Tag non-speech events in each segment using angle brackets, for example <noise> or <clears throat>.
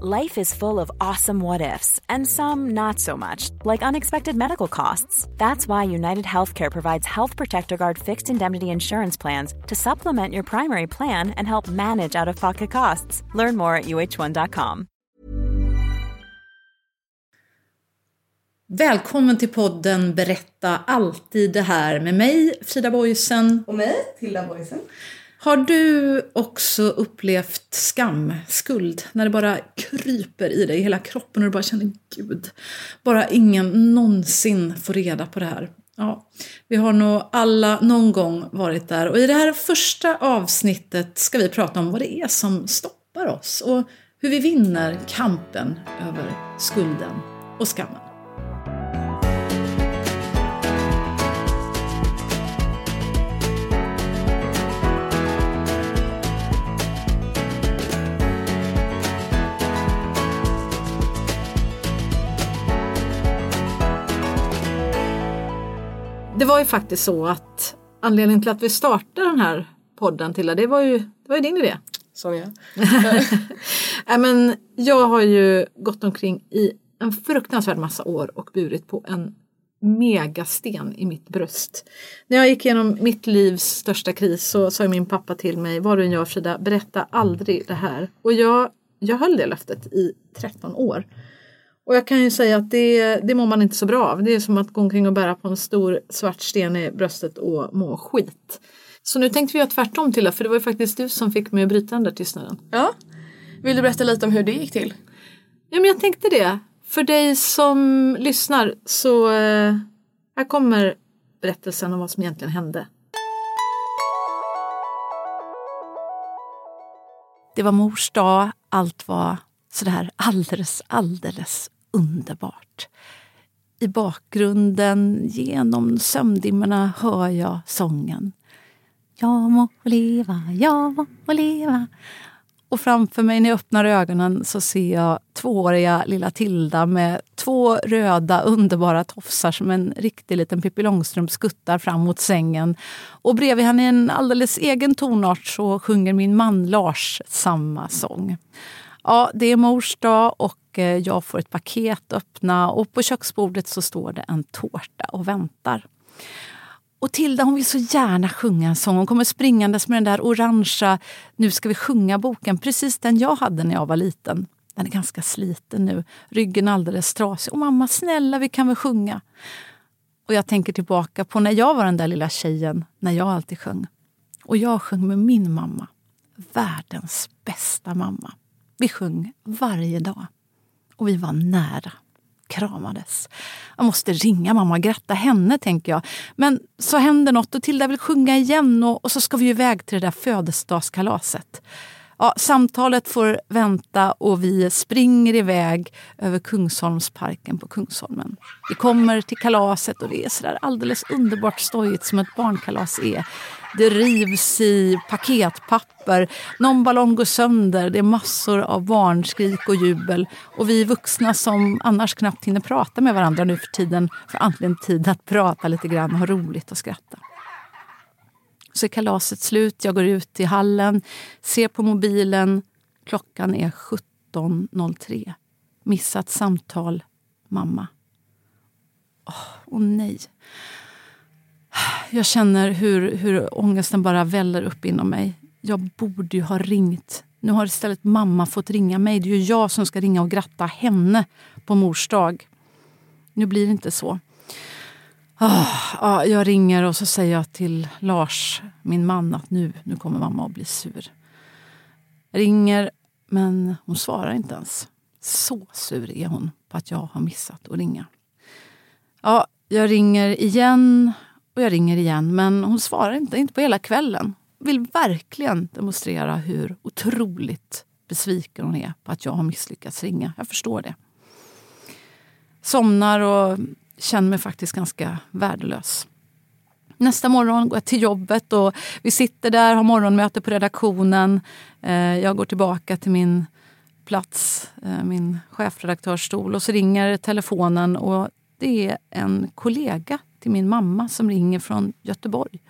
Life is full of awesome what ifs, and some not so much, like unexpected medical costs. That's why United Healthcare provides Health Protector Guard fixed indemnity insurance plans to supplement your primary plan and help manage out of pocket costs. Learn more at uh1.com. Välkommen till podden Berätta alltid det här med mig, Frida Boysen. Och mig, Tilda Boysen. Har du också upplevt skam, skuld, när det bara kryper i dig i hela kroppen och du bara känner Gud, bara ingen någonsin får reda på det här. Ja, vi har nog alla någon gång varit där och i det här första avsnittet ska vi prata om vad det är som stoppar oss och hur vi vinner kampen över skulden och skammen. Det var ju faktiskt så att anledningen till att vi startade den här podden till det var ju, det var ju din idé. Sonja. <laughs> Nej, men jag har ju gått omkring i en fruktansvärd massa år och burit på en megasten i mitt bröst. När jag gick igenom mitt livs största kris så sa min pappa till mig, vad du än gör Frida, berätta aldrig det här. Och jag, jag höll det löftet i 13 år. Och jag kan ju säga att det, det mår man inte så bra av. Det är som att gå omkring och bära på en stor svart sten i bröstet och må skit. Så nu tänkte vi göra tvärtom till det, för det var ju faktiskt du som fick mig att bryta den där tystnaden. Ja. Vill du berätta lite om hur det gick till? Ja, men jag tänkte det. För dig som lyssnar så eh, här kommer berättelsen om vad som egentligen hände. Det var mors dag, allt var sådär alldeles, alldeles underbart. I bakgrunden, genom sömndimmorna, hör jag sången. Jag må leva, jag må leva. Och framför mig när jag öppnar ögonen så ser jag tvååriga lilla Tilda med två röda underbara tofsar som en riktig liten Pippi Långstrump skuttar fram mot sängen. Och bredvid henne i en alldeles egen tonart så sjunger min man Lars samma sång. Ja, det är mors dag och eh, jag får ett paket öppna och på köksbordet så står det en tårta och väntar. Och Tilda hon vill så gärna sjunga en sång. Hon kommer springandes med den där orangea Nu ska vi sjunga-boken. Precis den jag hade när jag var liten. Den är ganska sliten nu. Ryggen alldeles trasig. Och mamma, snälla, vi kan väl sjunga? Och jag tänker tillbaka på när jag var den där lilla tjejen, när jag alltid sjöng. Och jag sjöng med min mamma. Världens bästa mamma. Vi sjöng varje dag. Och vi var nära. Kramades. Jag måste ringa mamma och gratta henne, tänker jag. Men så händer något och Tilda vill sjunga igen och, och så ska vi iväg till det där födelsedagskalaset. Ja, samtalet får vänta och vi springer iväg över Kungsholmsparken på Kungsholmen. Vi kommer till kalaset och det är sådär alldeles underbart stojigt som ett barnkalas är. Det rivs i paketpapper, någon ballong går sönder, det är massor av barnskrik och jubel. Och vi vuxna som annars knappt hinner prata med varandra nu för tiden får äntligen tid att prata lite grann och ha roligt och skratta. Så är kalaset slut, jag går ut i hallen, ser på mobilen. Klockan är 17.03. Missat samtal, mamma. Åh, oh, oh nej. Jag känner hur, hur ångesten bara väller upp inom mig. Jag borde ju ha ringt. Nu har istället mamma fått ringa mig. Det är ju jag som ska ringa och gratta henne på mors dag. Nu blir det inte så. Oh, jag ringer och så säger jag till Lars, min man, att nu, nu kommer mamma att bli sur. Jag ringer, men hon svarar inte ens. Så sur är hon på att jag har missat att ringa. Ja, jag ringer igen och jag ringer igen, men hon svarar inte, inte på hela kvällen. Vill verkligen demonstrera hur otroligt besviken hon är på att jag har misslyckats ringa. Jag förstår det. Somnar och känner mig faktiskt ganska värdelös. Nästa morgon går jag till jobbet och vi sitter där, har morgonmöte på redaktionen. Eh, jag går tillbaka till min plats, eh, min chefredaktörsstol och så ringer telefonen och det är en kollega till min mamma som ringer från Göteborg.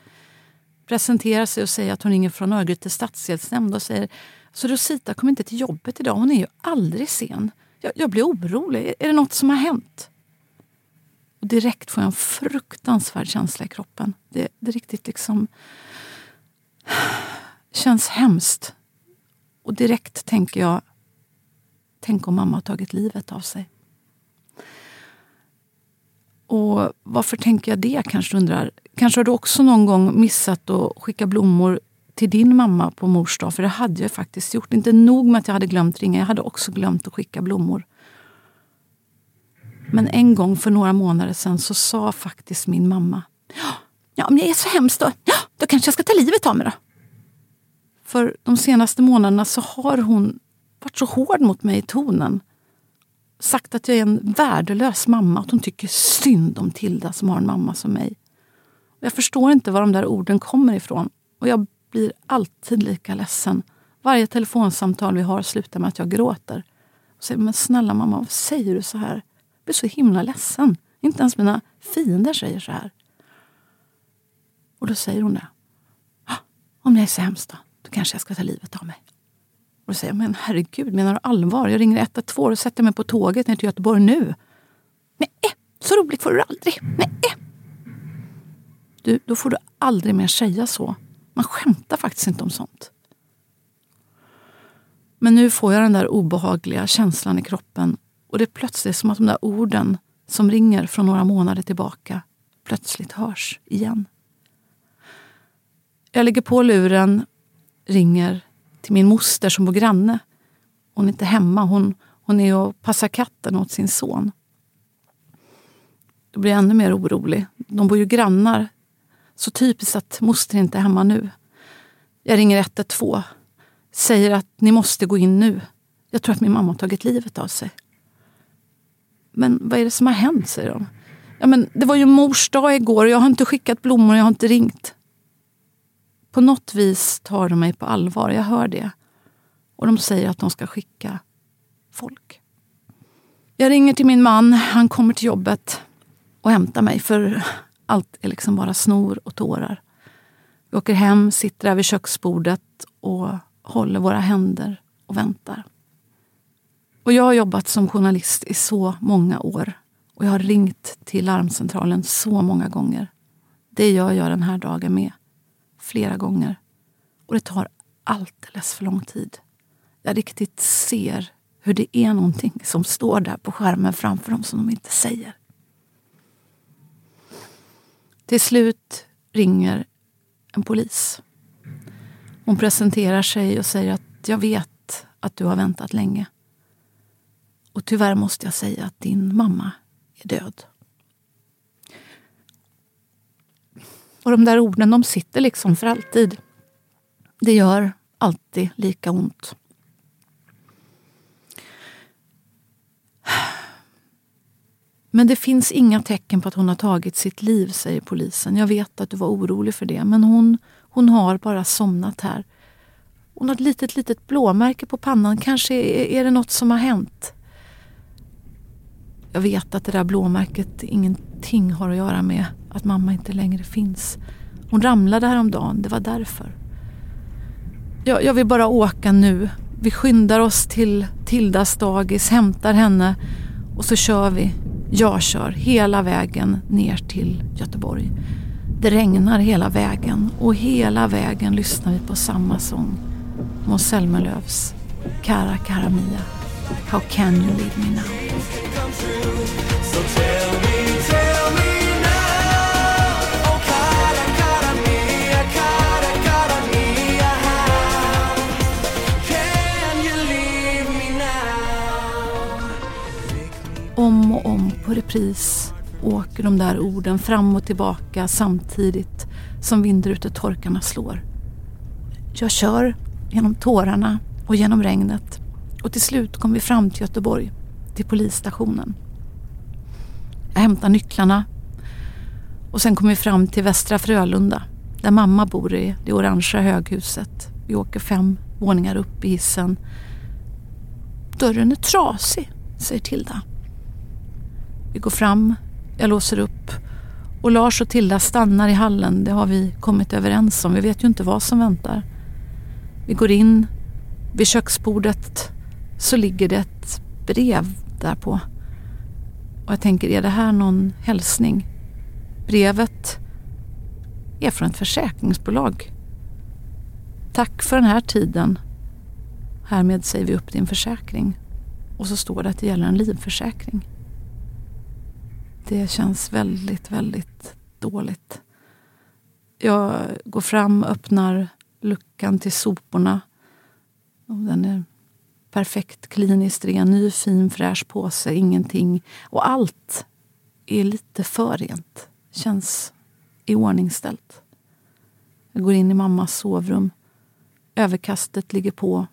Presenterar sig och säger att hon ringer från Örgryte stadsdelsnämnd och säger så Rosita kommer inte till jobbet idag, hon är ju aldrig sen. Jag, jag blir orolig, är det något som har hänt? Och direkt får jag en fruktansvärd känsla i kroppen. Det, det riktigt liksom känns hemskt. Och direkt tänker jag, tänk om mamma har tagit livet av sig. Och varför tänker jag det kanske du undrar? Kanske har du också någon gång missat att skicka blommor till din mamma på mors dag? För det hade jag faktiskt gjort. Inte nog med att jag hade glömt ringa, jag hade också glömt att skicka blommor. Men en gång för några månader sedan så sa faktiskt min mamma Ja, om jag är så hemskt då, ja, då kanske jag ska ta livet av mig då. För de senaste månaderna så har hon varit så hård mot mig i tonen. Sagt att jag är en värdelös mamma, att hon tycker synd om Tilda som har en mamma som mig. Jag förstår inte var de där orden kommer ifrån och jag blir alltid lika ledsen. Varje telefonsamtal vi har slutar med att jag gråter. Och säger, men snälla mamma, vad säger du så här? Jag blir så himla ledsen. Inte ens mina fiender säger så här. Och då säger hon det. Ah, om jag är så hemskt då, då kanske jag ska ta livet av mig. Och säger men herregud, menar du allvar? Jag ringer 112 och sätter mig på tåget ner till Göteborg nu. Nej, så roligt får du aldrig. Nej. Du, då får du aldrig mer säga så. Man skämtar faktiskt inte om sånt. Men nu får jag den där obehagliga känslan i kroppen och det är plötsligt som att de där orden som ringer från några månader tillbaka plötsligt hörs igen. Jag lägger på luren, ringer till min moster som bor granne. Hon är inte hemma, hon, hon är och passar katten åt sin son. Då blir jag ännu mer orolig. De bor ju grannar. Så typiskt att moster inte är hemma nu. Jag ringer 112. Säger att ni måste gå in nu. Jag tror att min mamma har tagit livet av sig. Men vad är det som har hänt, säger de. Ja, men det var ju mors dag igår och jag har inte skickat blommor och jag har inte ringt. På något vis tar de mig på allvar, jag hör det. Och de säger att de ska skicka folk. Jag ringer till min man, han kommer till jobbet och hämtar mig för allt är liksom bara snor och tårar. Vi åker hem, sitter där vid köksbordet och håller våra händer och väntar. Och jag har jobbat som journalist i så många år och jag har ringt till larmcentralen så många gånger. Det gör jag den här dagen med. Flera gånger. Och det tar alldeles för lång tid. Jag riktigt ser hur det är någonting som står där på skärmen framför dem som de inte säger. Till slut ringer en polis. Hon presenterar sig och säger att jag vet att du har väntat länge. Och tyvärr måste jag säga att din mamma är död. Och de där orden de sitter liksom för alltid. Det gör alltid lika ont. Men det finns inga tecken på att hon har tagit sitt liv, säger polisen. Jag vet att du var orolig för det, men hon, hon har bara somnat här. Hon har ett litet, litet blåmärke på pannan. Kanske är, är det något som har hänt. Jag vet att det där blåmärket ingenting har att göra med att mamma inte längre finns. Hon ramlade häromdagen, det var därför. Jag, jag vill bara åka nu. Vi skyndar oss till Tildas dagis, hämtar henne och så kör vi. Jag kör hela vägen ner till Göteborg. Det regnar hela vägen och hela vägen lyssnar vi på samma sång. Måns Zelmerlöws Cara Cara Mia. How can you leave me now? Om och om på repris åker de där orden fram och tillbaka samtidigt som vindrutetorkarna slår. Jag kör genom tårarna och genom regnet. Och till slut kom vi fram till Göteborg, till polisstationen. Jag hämtar nycklarna och sen kom vi fram till Västra Frölunda där mamma bor i det orangea höghuset. Vi åker fem våningar upp i hissen. Dörren är trasig, säger Tilda. Vi går fram, jag låser upp och Lars och Tilda stannar i hallen. Det har vi kommit överens om. Vi vet ju inte vad som väntar. Vi går in. Vid köksbordet så ligger det ett brev därpå. Och jag tänker, är det här någon hälsning? Brevet är från ett försäkringsbolag. Tack för den här tiden. Härmed säger vi upp din försäkring. Och så står det att det gäller en livförsäkring. Det känns väldigt, väldigt dåligt. Jag går fram, öppnar luckan till soporna. Och den är perfekt kliniskt ren, ny fin fräsch påse, ingenting. Och allt är lite för rent. Känns iordningställt. Jag går in i mammas sovrum. Överkastet ligger på.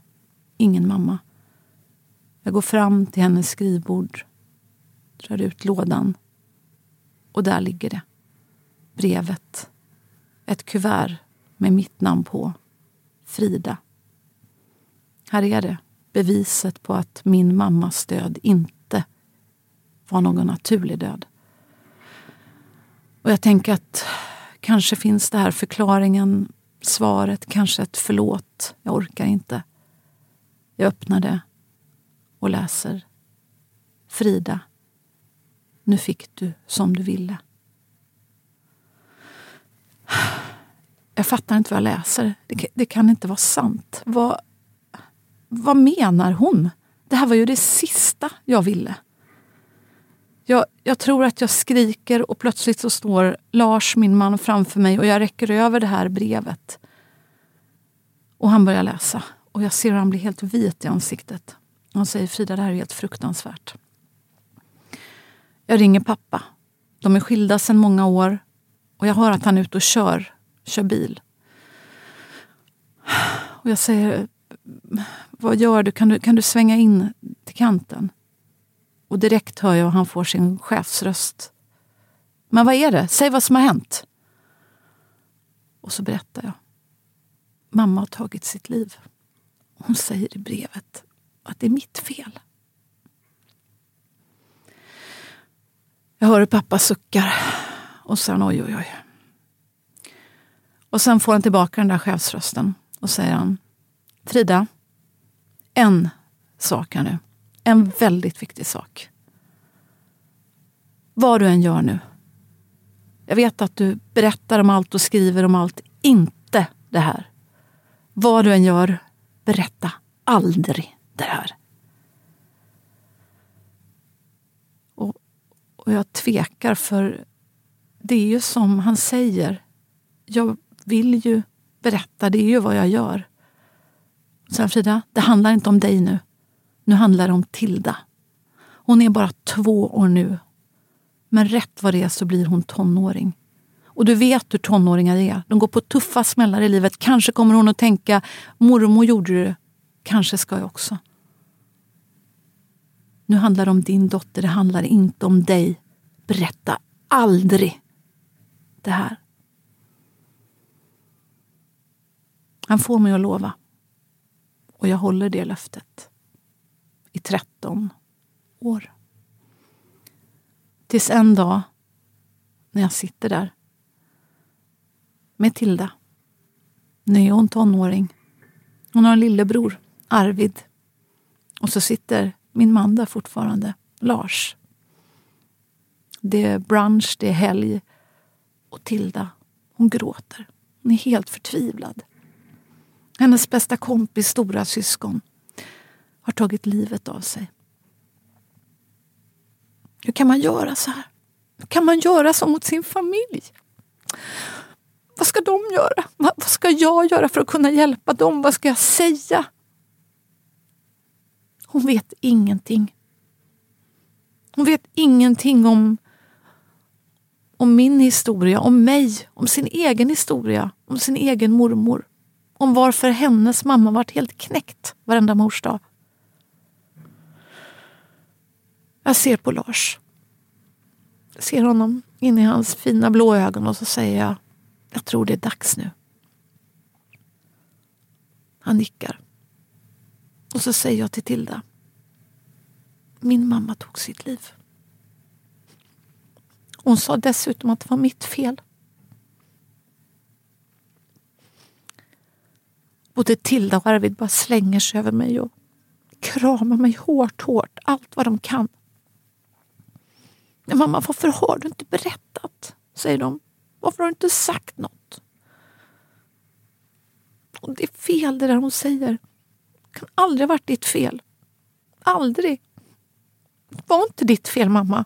Ingen mamma. Jag går fram till hennes skrivbord, drar ut lådan och där ligger det. Brevet. Ett kuvert med mitt namn på. Frida. Här är det. Beviset på att min mammas död inte var någon naturlig död. Och jag tänker att kanske finns det här förklaringen, svaret, kanske ett förlåt. Jag orkar inte. Jag öppnar det och läser. Frida, nu fick du som du ville. Jag fattar inte vad jag läser. Det, det kan inte vara sant. Vad, vad menar hon? Det här var ju det sista jag ville. Jag, jag, tror att jag skriker och plötsligt så står Lars, min man, framför mig och jag räcker över det här brevet. Och han börjar läsa. Och jag ser hur han blir helt vit i ansiktet. Han säger Frida, det här är helt fruktansvärt. Jag ringer pappa. De är skilda sedan många år och jag hör att han är ute och kör, kör bil. Och jag säger, vad gör du? Kan, du? kan du svänga in till kanten? Och direkt hör jag hur han får sin chefsröst. Men vad är det? Säg vad som har hänt. Och så berättar jag. Mamma har tagit sitt liv. Hon säger i brevet att det är mitt fel. Jag hör hur pappa suckar och sen oj, oj, oj. Och sen får han tillbaka den där chefsrösten och säger han Frida, en sak här nu. En väldigt viktig sak. Vad du än gör nu. Jag vet att du berättar om allt och skriver om allt. Inte det här. Vad du än gör, berätta aldrig det här. Och jag tvekar för det är ju som han säger. Jag vill ju berätta, det är ju vad jag gör. Sen Frida, det handlar inte om dig nu. Nu handlar det om Tilda. Hon är bara två år nu. Men rätt vad det är så blir hon tonåring. Och du vet hur tonåringar är. De går på tuffa smällar i livet. Kanske kommer hon att tänka, mormor gjorde det. Kanske ska jag också. Nu handlar det om din dotter, det handlar inte om dig. Berätta aldrig det här. Han får mig att lova. Och jag håller det löftet. I 13 år. Tills en dag när jag sitter där med Tilda. Nu är hon tonåring. Hon har en lillebror, Arvid. Och så sitter min man där fortfarande, Lars. Det är brunch, det är helg. Och Tilda, hon gråter. Hon är helt förtvivlad. Hennes bästa kompis stora syskon har tagit livet av sig. Hur kan man göra så här? Hur kan man göra så mot sin familj? Vad ska de göra? Vad ska jag göra för att kunna hjälpa dem? Vad ska jag säga? Hon vet ingenting. Hon vet ingenting om, om min historia, om mig, om sin egen historia, om sin egen mormor om varför hennes mamma varit helt knäckt varenda mors dag. Jag ser på Lars. Jag ser honom in i hans fina blå ögon och så säger jag, jag tror det är dags nu. Han nickar. Och så säger jag till Tilda, min mamma tog sitt liv. Hon sa dessutom att det var mitt fel. Både Tilda och Arvid bara slänger sig över mig och kramar mig hårt, hårt, allt vad de kan. Mamma, varför har du inte berättat? säger de. Varför har du inte sagt något? Och det är fel det där hon säger. Det kan aldrig ha varit ditt fel. Aldrig. Det var inte ditt fel, mamma.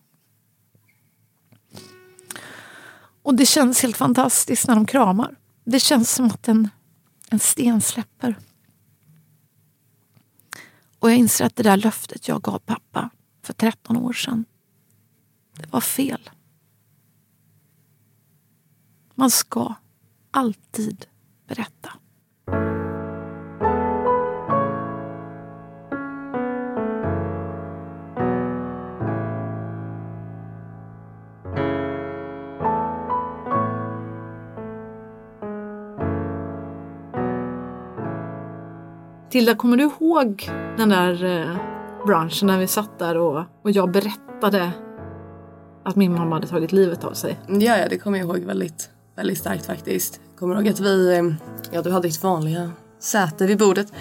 Och det känns helt fantastiskt när de kramar. Det känns som att en, en sten släpper. Och jag inser att det där löftet jag gav pappa för 13 år sedan, det var fel. Man ska alltid berätta. Tilda, kommer du ihåg den där eh, branschen när vi satt där och, och jag berättade att min mamma hade tagit livet av sig? Ja, ja, det kommer jag ihåg väldigt, väldigt starkt faktiskt. Jag kommer ihåg att vi, eh, ja du hade ditt vanliga säte vid bordet.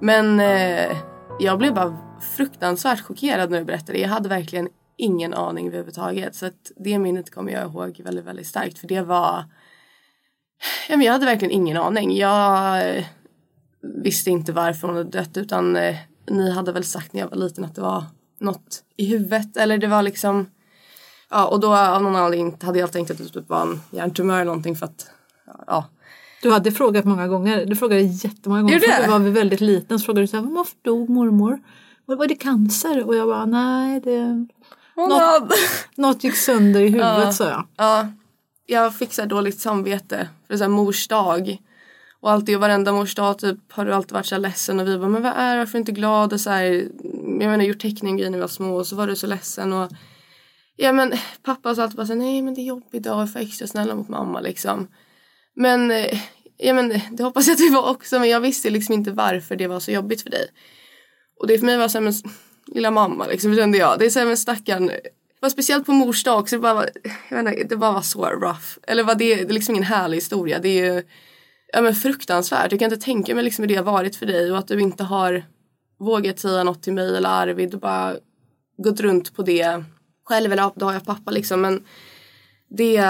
Men eh, jag blev bara fruktansvärt chockerad när du berättade. Jag hade verkligen ingen aning överhuvudtaget. Så att det minnet kommer jag ihåg väldigt, väldigt starkt. För det var... Ja, men jag hade verkligen ingen aning. Jag eh, visste inte varför hon hade dött utan eh, ni hade väl sagt när jag var liten att det var något i huvudet. Eller det var liksom... Ja, och då av någon anledning hade jag tänkt att det typ var en hjärntumör eller någonting för att... Ja, Du hade frågat många gånger. Du frågade jättemånga gånger. För du var väldigt liten så frågade du så här, varför dog mormor? Var, var det cancer? Och jag bara, nej det... Något- Något gick sönder i <laughs> huvudet Ja. sa jag. Ja, jag fick så här dåligt samvete för så här mors dag. Och alltid och varenda mors dag typ har du alltid varit så här ledsen och vi bara men vad är det varför är du inte glad och så här, jag menar gjort teckning grejer när vi var små och så var du så ledsen och ja men pappa sa alltid bara så här, nej men det är jobbig dag för extra snälla mot mamma liksom. Men eh, ja men det hoppas jag att vi var också men jag visste liksom inte varför det var så jobbigt för dig. Och det för mig var så här, men lilla mamma liksom kände jag. Det är så här, men stackarn. Det var speciellt på mors dag också. Det bara, var, jag vet inte, det bara var så rough. Eller var det, det är liksom ingen härlig historia. Det är ju ja, men fruktansvärt. Jag kan inte tänka mig liksom hur det har varit för dig och att du inte har vågat säga något till mig eller Arvid och bara gått runt på det själv. Eller då har jag pappa liksom. Men det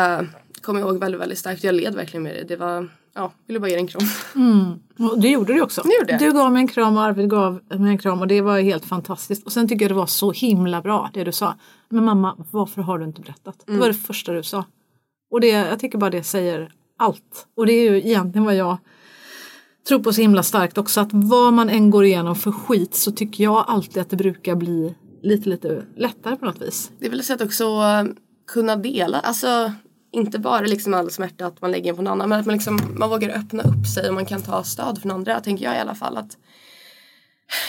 kommer jag ihåg väldigt, väldigt starkt. Jag led verkligen med det. Det var, ja, ville bara ge dig en kram. Och det gjorde du också. Gjorde jag. Du gav mig en kram och Arvid gav mig en kram och det var helt fantastiskt. Och sen tycker jag det var så himla bra det du sa. Men mamma, varför har du inte berättat? Det var det första du sa. Och det, jag tycker bara det säger allt. Och det är ju egentligen vad jag tror på så himla starkt också. Att vad man än går igenom för skit så tycker jag alltid att det brukar bli lite, lite lättare på något vis. Det är väl ett sätt också att kunna dela, alltså inte bara liksom all smärta att man lägger in på någon annan men att man, liksom, man vågar öppna upp sig och man kan ta stöd från andra tänker jag i alla fall att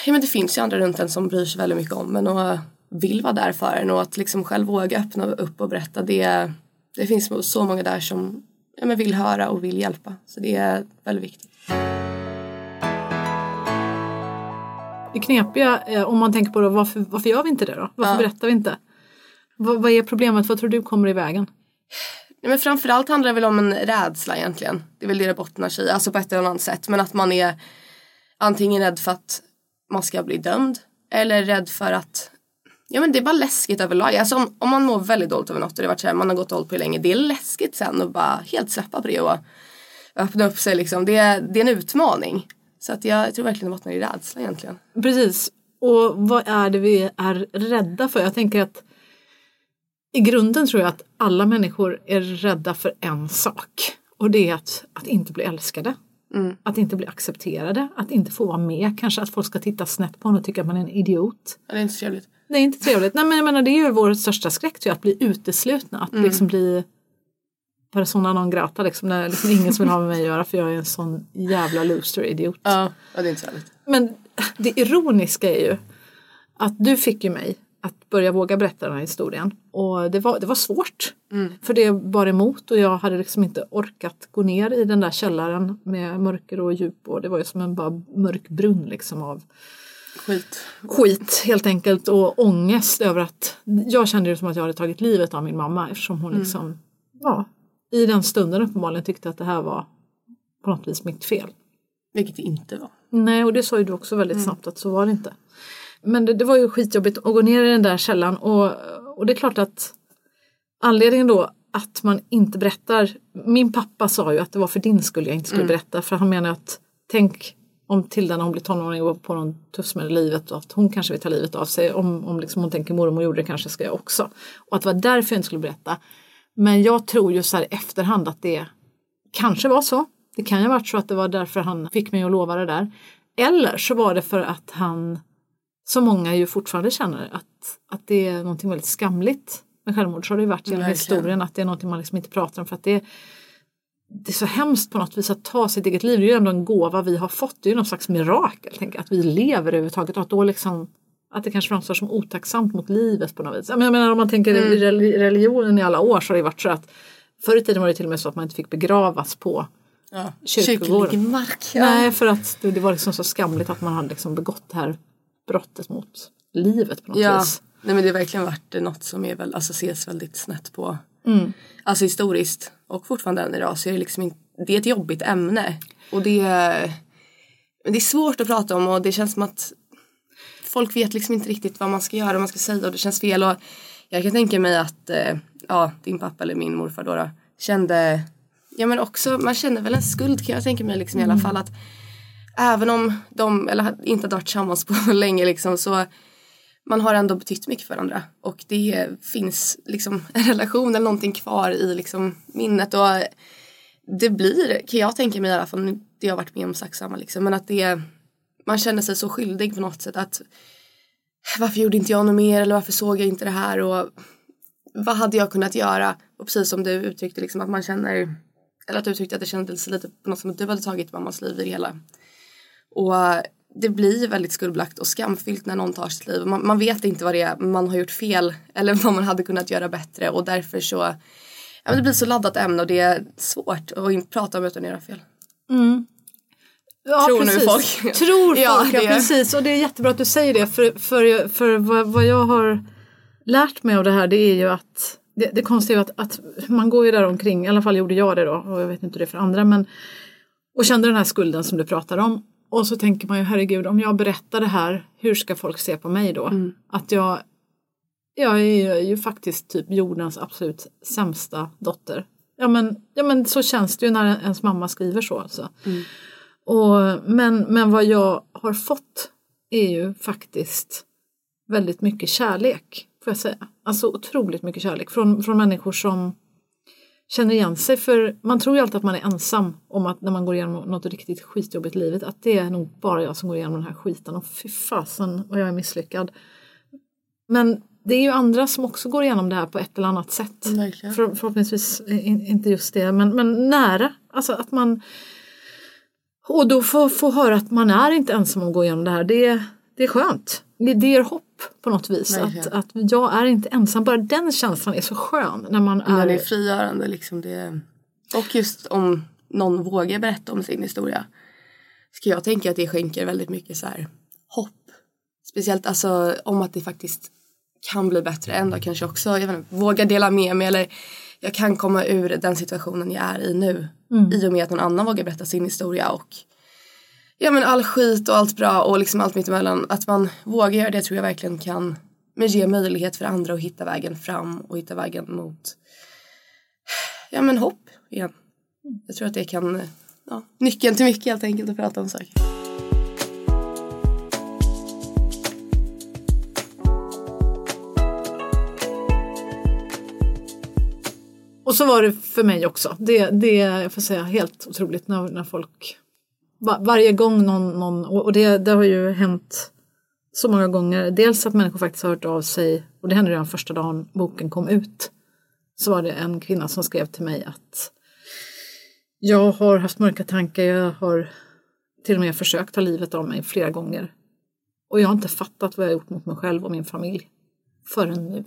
ja, men det finns ju andra runt en som bryr sig väldigt mycket om en och vill vara där för en och att liksom själv våga öppna upp och berätta det, det finns så många där som ja, men vill höra och vill hjälpa så det är väldigt viktigt. Det knepiga, eh, om man tänker på det, varför, varför gör vi inte det då? Varför Ja. berättar vi inte? Vad, vad är problemet? Vad tror du kommer i vägen? Nej, men framförallt handlar det väl om en rädsla egentligen. Det är väl det det bottnar i, alltså på ett eller annat sätt. Men att man är antingen rädd för att man ska bli dömd eller rädd för att Ja men det är bara läskigt överlag. Alltså om, om man mår väldigt dåligt över något och det varit så här, man har gått och hållit på länge. Det är läskigt sen att bara helt släppa på det och öppna upp sig liksom. Det är, det är en utmaning. Så att jag, jag tror verkligen det bottnar i rädsla egentligen. Precis. Och vad är det vi är rädda för? Jag tänker att i grunden tror jag att alla människor är rädda för en sak. Och det är att, att inte bli älskade. Att inte bli accepterade, att inte få vara med. Kanske att folk ska titta snett på en och tycka att man är en idiot. Ja, det är inte så trevligt. Det är inte trevligt. Nej men jag menar det är ju vår största skräck, tror jag, att bli uteslutna. Att liksom bli persona non grata liksom, när liksom ingen som vill ha med mig att göra för jag är en sån jävla loser idiot. Ja, ja det är inte så härligt. Men det ironiska är ju att du fick ju mig att börja våga berätta den här historien. Och det var, det var svårt. För det var emot och jag hade liksom inte orkat gå ner i den där källaren med mörker och djup och det var ju som en bara mörk brunn liksom av Skit. skit helt enkelt och ångest över att jag kände det som att jag hade tagit livet av min mamma eftersom hon liksom ja, i den stunden uppenbarligen tyckte att det här var på något vis mitt fel. Vilket det inte var. Nej, och det sa ju du också väldigt snabbt att så var det inte. Men det, det var ju skitjobbigt att gå ner i den där källan och, och det är klart att anledningen då att man inte berättar. Min pappa sa ju att det var för din skull jag inte skulle berätta för han menar att tänk om Tilda när hon blir tonåring och på någon tuff smäll i livet och att hon kanske vill ta livet av sig. Om, om liksom hon tänker mormor gjorde det kanske ska jag också. Och att det var därför jag inte skulle berätta. Men jag tror ju så här efterhand att det kanske var så. Det kan ju ha varit så att det var därför han fick mig att lova det där. Eller så var det för att han, som många ju fortfarande känner, att, att det är någonting väldigt skamligt med självmord. Så har det ju varit genom historien att det är någonting man liksom inte pratar om för att det, det är så hemskt på något vis att ta sitt eget liv. Det är ju ändå en gåva vi har fått. Det är ju någon slags mirakel. Tänk, att vi lever överhuvudtaget och att då liksom att det kanske framstår som otacksamt mot livet på något vis. Jag menar, om man tänker i rel- religionen i alla år så har det varit så att förr i tiden var det till och med så att man inte fick begravas på Ja. Kyrkogården. Mark. Ja. Nej, för att det, det var liksom så skamligt att man hade liksom begått det här brottet mot livet på något Ja, vis. nej men det har verkligen varit något som är väl, alltså ses väldigt snett på. Mm. Alltså historiskt och fortfarande än idag så är det liksom inte, det är ett jobbigt ämne. Och det, det är svårt att prata om och det känns som att folk vet liksom inte riktigt vad man ska göra, vad man ska säga och det känns fel. Och jag kan tänka mig att eh, ja, din pappa eller min morfar då, då kände, ja men också, man känner väl en skuld kan jag tänka mig liksom i alla fall att även om de, eller inte hade varit tillsammans på <laughs> länge liksom så man har ändå betytt mycket för varandra. Och det finns liksom <laughs> en relation eller någonting kvar i liksom minnet. Och det blir, kan jag tänka mig i alla fall, det jag har varit med om sagt samma liksom, men att det, man känner sig så skyldig på något sätt att varför gjorde inte jag något mer? Eller varför såg jag inte det här? Och vad hade jag kunnat göra? Och precis som du uttryckte liksom att man känner eller att du tyckte att det kändes lite på något som att du hade tagit mammas liv i det hela. Och det blir väldigt skuldbelagt och skamfyllt när någon tar sitt liv. Man, man vet inte vad det är man har gjort fel eller <laughs> vad man hade kunnat göra bättre och därför så ja, men det blir så laddat ämne och det är svårt att inte prata om utan att göra fel. Ja, Tror nu precis. folk. <laughs> Tror Ja, folk, ja, det- precis. Och det är jättebra att du säger det. För, för, för vad, vad jag har lärt mig av det här det är ju att det, det konstiga är att, att man går ju där omkring, i alla fall gjorde jag det då och jag vet inte hur det är för andra men och kände den här skulden som du pratar om och så tänker man ju herregud om jag berättar det här hur ska folk se på mig då? Att jag jag är ju faktiskt typ jordens absolut sämsta dotter. Ja men, ja men så känns det ju när ens mamma skriver så alltså. Och, men, men vad jag har fått är ju faktiskt väldigt mycket kärlek, får jag säga. Alltså otroligt mycket kärlek från, från människor som känner igen sig. För man tror ju alltid att man är ensam om att när man går igenom något riktigt skitjobbigt i livet, att det är nog bara jag som går igenom den här skiten och fy fasen vad jag är misslyckad. Men det är ju andra som också går igenom det här på ett eller annat sätt. Verkligen. För, förhoppningsvis in, inte just det, men, men nära. Alltså att man och då få, få höra att man är inte ensam om att gå igenom det här, det, det är skönt. Det, det ger hopp på något vis. Att, Verkligen. att jag är inte ensam, bara den känslan är så skön när man är... Det är frigörande liksom det. Och just om någon vågar berätta om sin historia. Ska jag tänka att det skänker väldigt mycket så här hopp. Speciellt alltså om att det faktiskt kan bli bättre en dag kanske också. Jag vet inte, våga dela med mig eller jag kan komma ur den situationen jag är i nu. I och med att någon annan vågar berätta sin historia och ja men all skit och allt bra och liksom allt mittemellan. Att man vågar göra det tror jag verkligen kan men ge möjlighet för andra att hitta vägen fram och hitta vägen mot ja men hopp igen. Jag tror att det kan, ja, nyckeln till mycket helt enkelt att prata om saker. Och så var det för mig också. Det, det jag får säga helt otroligt när, när folk var, varje gång någon, någon och det, det har ju hänt så många gånger. Dels att människor faktiskt har hört av sig och det hände redan första dagen boken kom ut. så var det en kvinna som skrev till mig att jag har haft mörka tankar, jag har till och med försökt ta livet av mig flera gånger. Och jag har inte fattat vad jag har gjort mot mig själv och min familj förrän nu.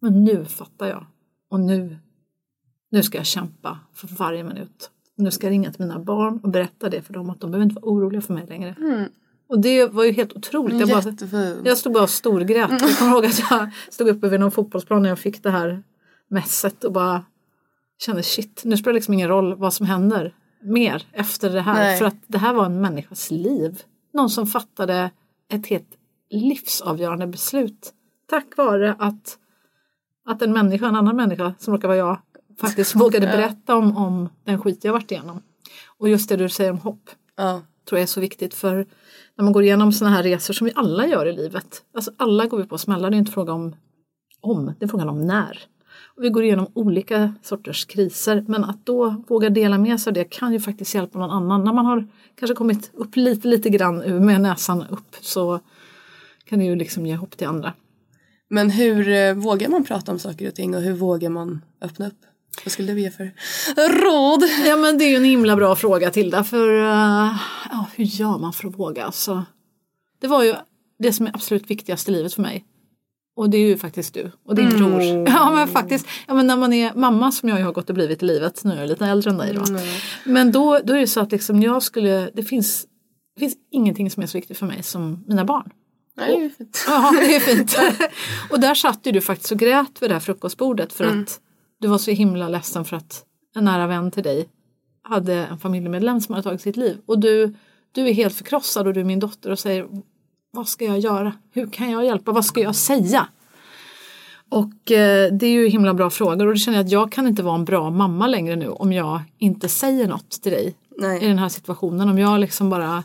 Men nu fattar jag. Och nu, nu ska jag kämpa för varje minut. Nu ska jag ringa till mina barn och berätta det för dem att de behöver inte vara oroliga för mig längre. Mm. Och det var ju helt otroligt. Jag, bara, jag stod bara och storgrät. Jag kommer ihåg att jag stod uppe vid någon fotbollsplan när jag fick det här messet och bara kände shit, nu spelar det liksom ingen roll vad som händer mer efter det här. Nej. För att det här var en människas liv. Någon som fattade ett helt livsavgörande beslut. Tack vare att, att en människa, en annan människa som råkar vara jag, faktiskt vågade berätta om, om den skit jag varit igenom. Och just det du säger om hopp Ja. tror jag är så viktigt för när man går igenom sådana här resor som vi alla gör i livet. Alltså alla går vi på smällar, det är inte fråga om om, det är frågan om när. Och vi går igenom olika sorters kriser men att då våga dela med sig av det kan ju faktiskt hjälpa någon annan. När man har kanske kommit upp lite, lite grann med näsan upp så kan det ju liksom ge hopp till andra. Men hur eh, vågar man prata om saker och ting och hur vågar man öppna upp? Vad skulle du ge för råd? Ja men det är ju en himla bra fråga Tilda för uh, ja, hur gör man för att våga? Alltså, det var ju det som är absolut viktigast i livet för mig. Och det är ju faktiskt du och din bror. <laughs> Ja men faktiskt, ja, men när man är mamma som jag ju har gått och blivit i livet, nu är jag lite äldre än dig då. Men då, då är det så att liksom jag skulle, det finns, det finns ingenting som är så viktigt för mig som mina barn. Nej, det är ju fint. <laughs> Ja, det är fint. <laughs> och där satt ju du faktiskt och grät vid det här frukostbordet för att du var så himla ledsen för att en nära vän till dig hade en familjemedlem som hade tagit sitt liv. Och du, du är helt förkrossad och du är min dotter och säger vad ska jag göra? Hur kan jag hjälpa? Vad ska jag säga? Och eh, det är ju himla bra frågor och då känner jag att jag kan inte vara en bra mamma längre nu om jag inte säger något till dig i Nej. den här situationen. Om jag liksom bara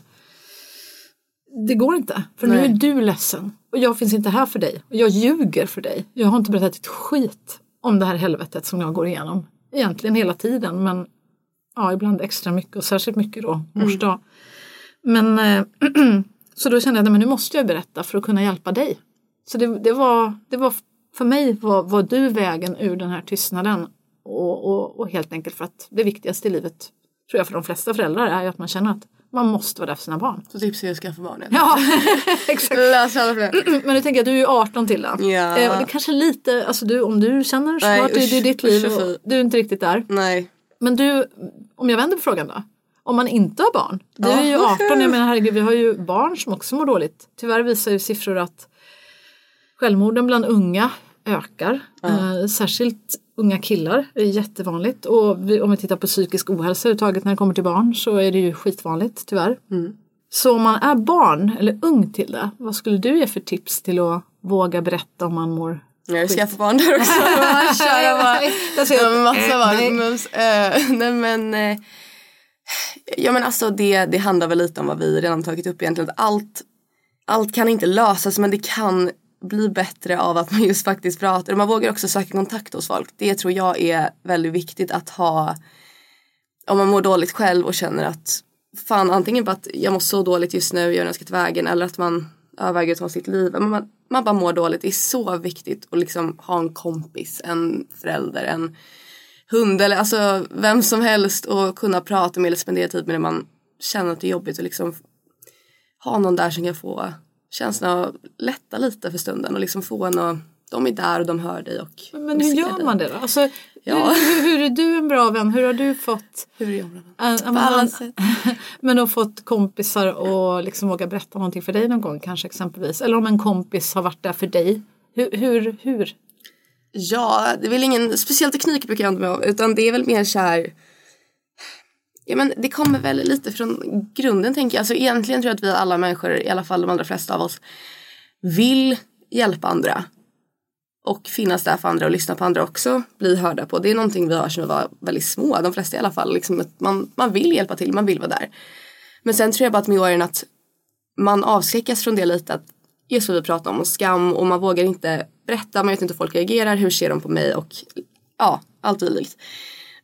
det går inte, för nu Nej. är du ledsen och jag finns inte här för dig och jag ljuger för dig. Jag har inte berättat ett skit om det här helvetet som jag går igenom. Egentligen hela tiden men ja, ibland extra mycket och särskilt mycket då mors dag. Men eh, <clears throat> så då kände jag att nu måste jag berätta för att kunna hjälpa dig. Så det, det, var, det var för mig var, var du vägen ur den här tystnaden och, och, och helt enkelt för att det viktigaste i livet tror jag för de flesta föräldrar är ju att man känner att man måste vara där för sina barn. Så tips är att skaffa barn. Ja, <laughs> exakt. Lös alla problem. <clears throat> Men du tänker att du är ju 18 till då. Ja. Eh, det kanske är lite, alltså du, om du känner Nej, snart, det, är ditt liv usch och du är inte riktigt där. Nej. Men du, om jag vänder på frågan då. Om man inte har barn. Du Ja. är ju 18, jag menar herregud vi har ju barn som också mår dåligt. Tyvärr visar ju siffror att självmorden bland unga ökar. Eh, särskilt unga killar är jättevanligt. Och vi, om vi tittar på psykisk ohälsa överhuvudtaget när det kommer till barn så är det ju skitvanligt tyvärr. Så om man är barn eller ung till det, vad skulle du ge för tips till att våga berätta om man mår Jag har skaffat barn där också. <laughs> Köra bara. Massa eh, barn. nej. Mums. Eh, nej men. Eh, ja men alltså det, det handlar väl lite om vad vi redan tagit upp egentligen. Allt, allt kan inte lösas men det kan bli bättre av att man just faktiskt pratar. Och man vågar också söka kontakt hos folk. Det tror jag är väldigt viktigt att ha. Om man mår dåligt själv och känner att fan antingen bara att jag mår så dåligt just nu, jag har önskat vägen eller att man överväger att ta sitt liv. Men man, man bara mår dåligt. Det är så viktigt att liksom ha en kompis, en förälder, en hund eller alltså vem som helst och kunna prata med eller spendera tid med när man känner att det är jobbigt och liksom ha någon där som kan få känslan att lätta lite för stunden och liksom få en att de är där och de hör dig och Men hur gör dig. man det då? Alltså, Ja. hur, hur, hur är du en bra vän? Hur har du fått Hur äh, På alla sätt. men har <laughs> fått kompisar och liksom våga berätta någonting för dig någon gång kanske exempelvis? Eller om en kompis har varit där för dig. Hur? hur, hur? Ja, det är väl ingen speciell teknik brukar jag använda mig av utan det är väl mer så här Ja men det kommer väl lite från grunden tänker jag. Alltså egentligen tror jag att vi alla människor, i alla fall de allra flesta av oss, vill hjälpa andra. Och finnas där för andra och lyssna på andra också. Bli hörda på. Det är någonting vi har sedan vi var väldigt små. De flesta i alla fall. Liksom att man, man vill hjälpa till, man vill vara där. Men sen tror jag bara att med åren att man avskräckas från det lite. Att just vad vi pratar om, och skam och man vågar inte berätta. Man vet inte hur folk reagerar, hur ser de på mig och ja, allt möjligt.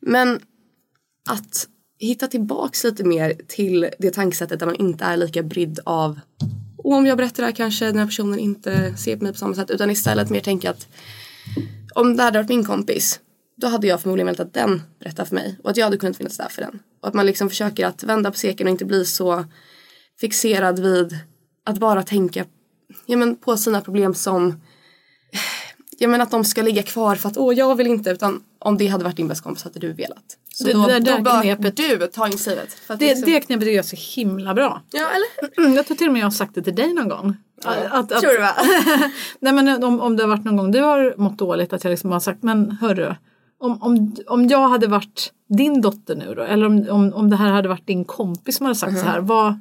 Men att hitta tillbaks lite mer till det tankesättet där man inte är lika brydd av och om jag berättar det här kanske den här personen inte ser på mig på samma sätt utan istället mer tänka att om det hade varit min kompis då hade jag förmodligen velat att den berättar för mig och att jag hade kunnat finnas där för den. Och att man liksom försöker att vända på steken och inte bli så fixerad vid att bara tänka ja, men på sina problem som ja, men att de ska ligga kvar för att åh jag vill inte utan om det hade varit din bästa kompis hade du velat. Så Det- då, det där då bör knepet- du ta initiativet. För att Det, liksom- det knepet är så himla bra. Ja eller? Jag tror till och med jag har sagt det till dig någon gång. Att, att, Tror du va? <laughs> Nej men om, om det har varit någon gång du har mått dåligt att jag liksom har sagt men hörru. Om, om, om jag hade varit din dotter nu då eller om, om, om det här hade varit din kompis som hade sagt så här. Vad,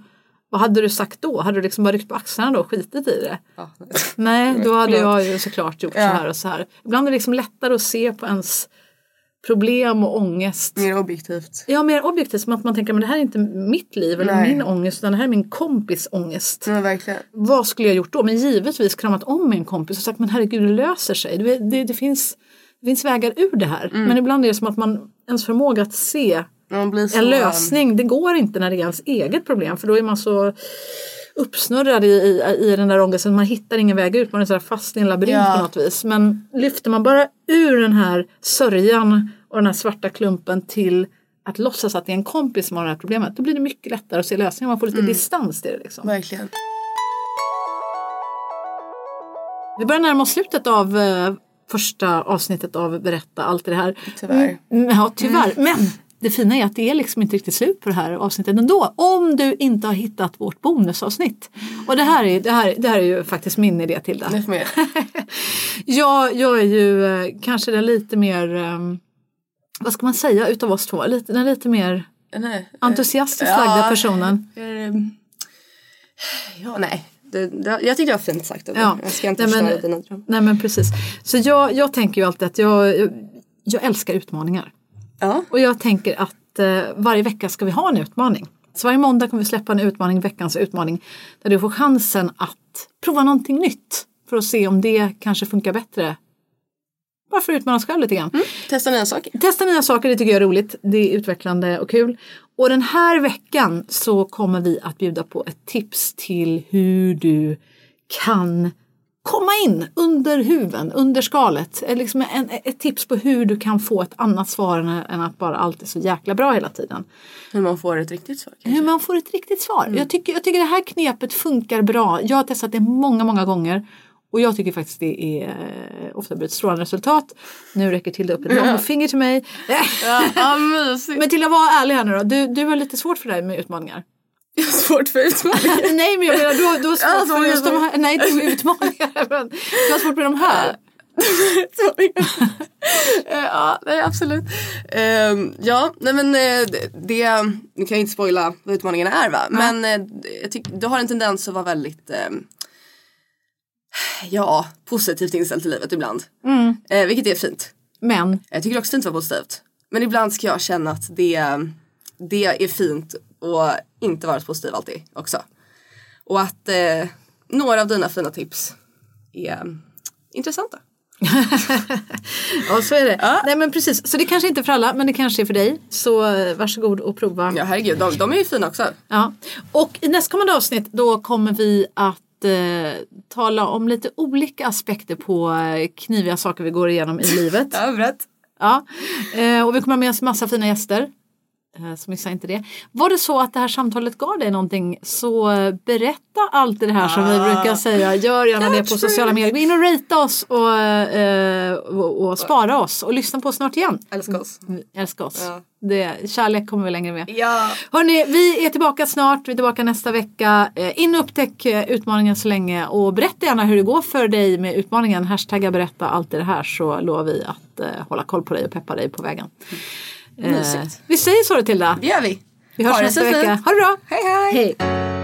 vad hade du sagt då? Hade du liksom bara ryckt på axlarna då och skitit i det? Ja. Nej, då hade jag ju såklart gjort Ja. så här och så här. Ibland är det liksom lättare att se på ens problem och ångest. Mer objektivt. Ja, mer objektivt som att man tänker men det här är inte mitt liv eller Nej. min ångest utan det här är min kompis ångest. Men verkligen. Vad skulle jag gjort då? Men givetvis kramat om min kompis och sagt men herregud det löser sig. Det, det, det, finns, det finns vägar ur det här. Men ibland är det som att man ens förmåga att se en lösning, det går inte när det är ens eget problem för då är man så uppsnurrad i, i, i den där ångesten. Man hittar ingen väg ut, man är så fast i en labyrint Ja. på något vis. Men lyfter man bara ur den här sörjan och den här svarta klumpen till att låtsas att det är en kompis som har det här problemet. Då blir det mycket lättare att se lösningen. Man får lite distans till det. Liksom. Verkligen. Vi börjar närma oss slutet av eh, första avsnittet av Berätta allt det här. Tyvärr. Mm, ja, tyvärr. Men det fina är att det är liksom inte riktigt slut på det här avsnittet ändå. Om du inte har hittat vårt bonusavsnitt. Och det här är, det här, det här är ju faktiskt min idé göra. <laughs> Jag, jag är ju eh, kanske den lite mer, eh, vad ska man säga utav oss två, lite, den lite mer Nej. entusiastiskt Ja. lagda personen. Ehm, Ja, nej. Det, det, jag tyckte det var fint sagt. Ja. Jag ska inte Nej, men- dina drömmar. Nej men precis. Så jag, jag tänker ju alltid att jag, jag älskar utmaningar. Ja. Och jag tänker att eh, varje vecka ska vi ha en utmaning. Så varje måndag kommer vi släppa en utmaning, veckans utmaning. Där du får chansen att prova någonting nytt. För att se om det kanske funkar bättre. Bara för att utmana sig själv lite grann. Testa nya saker. Testa nya saker, det tycker jag är roligt. Det är utvecklande och kul. Och den här veckan så kommer vi att bjuda på ett tips till hur du kan komma in under huven, under skalet. Liksom en, ett tips på hur du kan få ett annat svar än, att bara allt är så jäkla bra hela tiden. Hur man får ett riktigt svar. kanske. Hur man får ett riktigt svar. Jag, tycker, jag tycker det här knepet funkar bra. Jag har testat det många, många gånger. Och jag tycker faktiskt det är eh, ofta blir ett strålande resultat. Nu räcker till upp ett långfinger till mig. Ja, ja. <laughs> Men till att vara ärlig här nu då. Du, du har lite svårt för det här med utmaningar. Jag har svårt för utmaningar. <laughs> nej men jag menar du, har- du har svårt Ja, så för just de här. Nej inte utmaningar. <laughs> Men du har svårt med de här. <laughs> Ja, nej absolut. Ehm, ja, nej men eh, det, det, nu kan jag inte spoila vad utmaningarna är va. Men eh, jag tycker du har en tendens att vara väldigt ehm, ja, positivt inställd till livet ibland. Eh, vilket är fint. Men Jag tycker också det inte vara positivt. Men ibland ska jag känna att det, det är fint och inte vara så positiv alltid också. Och att eh, några av dina fina tips är intressanta. <laughs> ja så är det. Nej men precis. Så det kanske inte är för alla men det kanske är för dig. Så eh, varsågod och prova. Ja herregud, de, de är ju fina också. Ja. Och i nästkommande avsnitt då kommer vi att eh, tala om lite olika aspekter på eh, kniviga saker vi går igenom i livet. Ja, berätt. Ja. Eh, och vi kommer ha med oss massa fina gäster. Eh, så missa inte det. Var det så att det här samtalet gav dig någonting så berätta allt det här som vi brukar säga. Gör gärna det på sociala medier. Gå in och rita oss och, eh, och, och spara oss och lyssna på oss snart igen. Älskar oss. Älska oss. Ja. Det, kärlek kommer vi längre med. Ja. Hörni, vi är tillbaka snart. Vi är tillbaka nästa vecka. Eh, In och upptäck eh, utmaningen så länge och berätta gärna hur det går för dig med utmaningen. Hashtagga berätta allt det här så lovar vi att eh, hålla koll på dig och peppa dig på vägen. Eh, Mysigt. vi säger så då Tilda. Det gör vi. Vi hörs Ha nästa vecka. Ha det bra. Hej hej. Hej.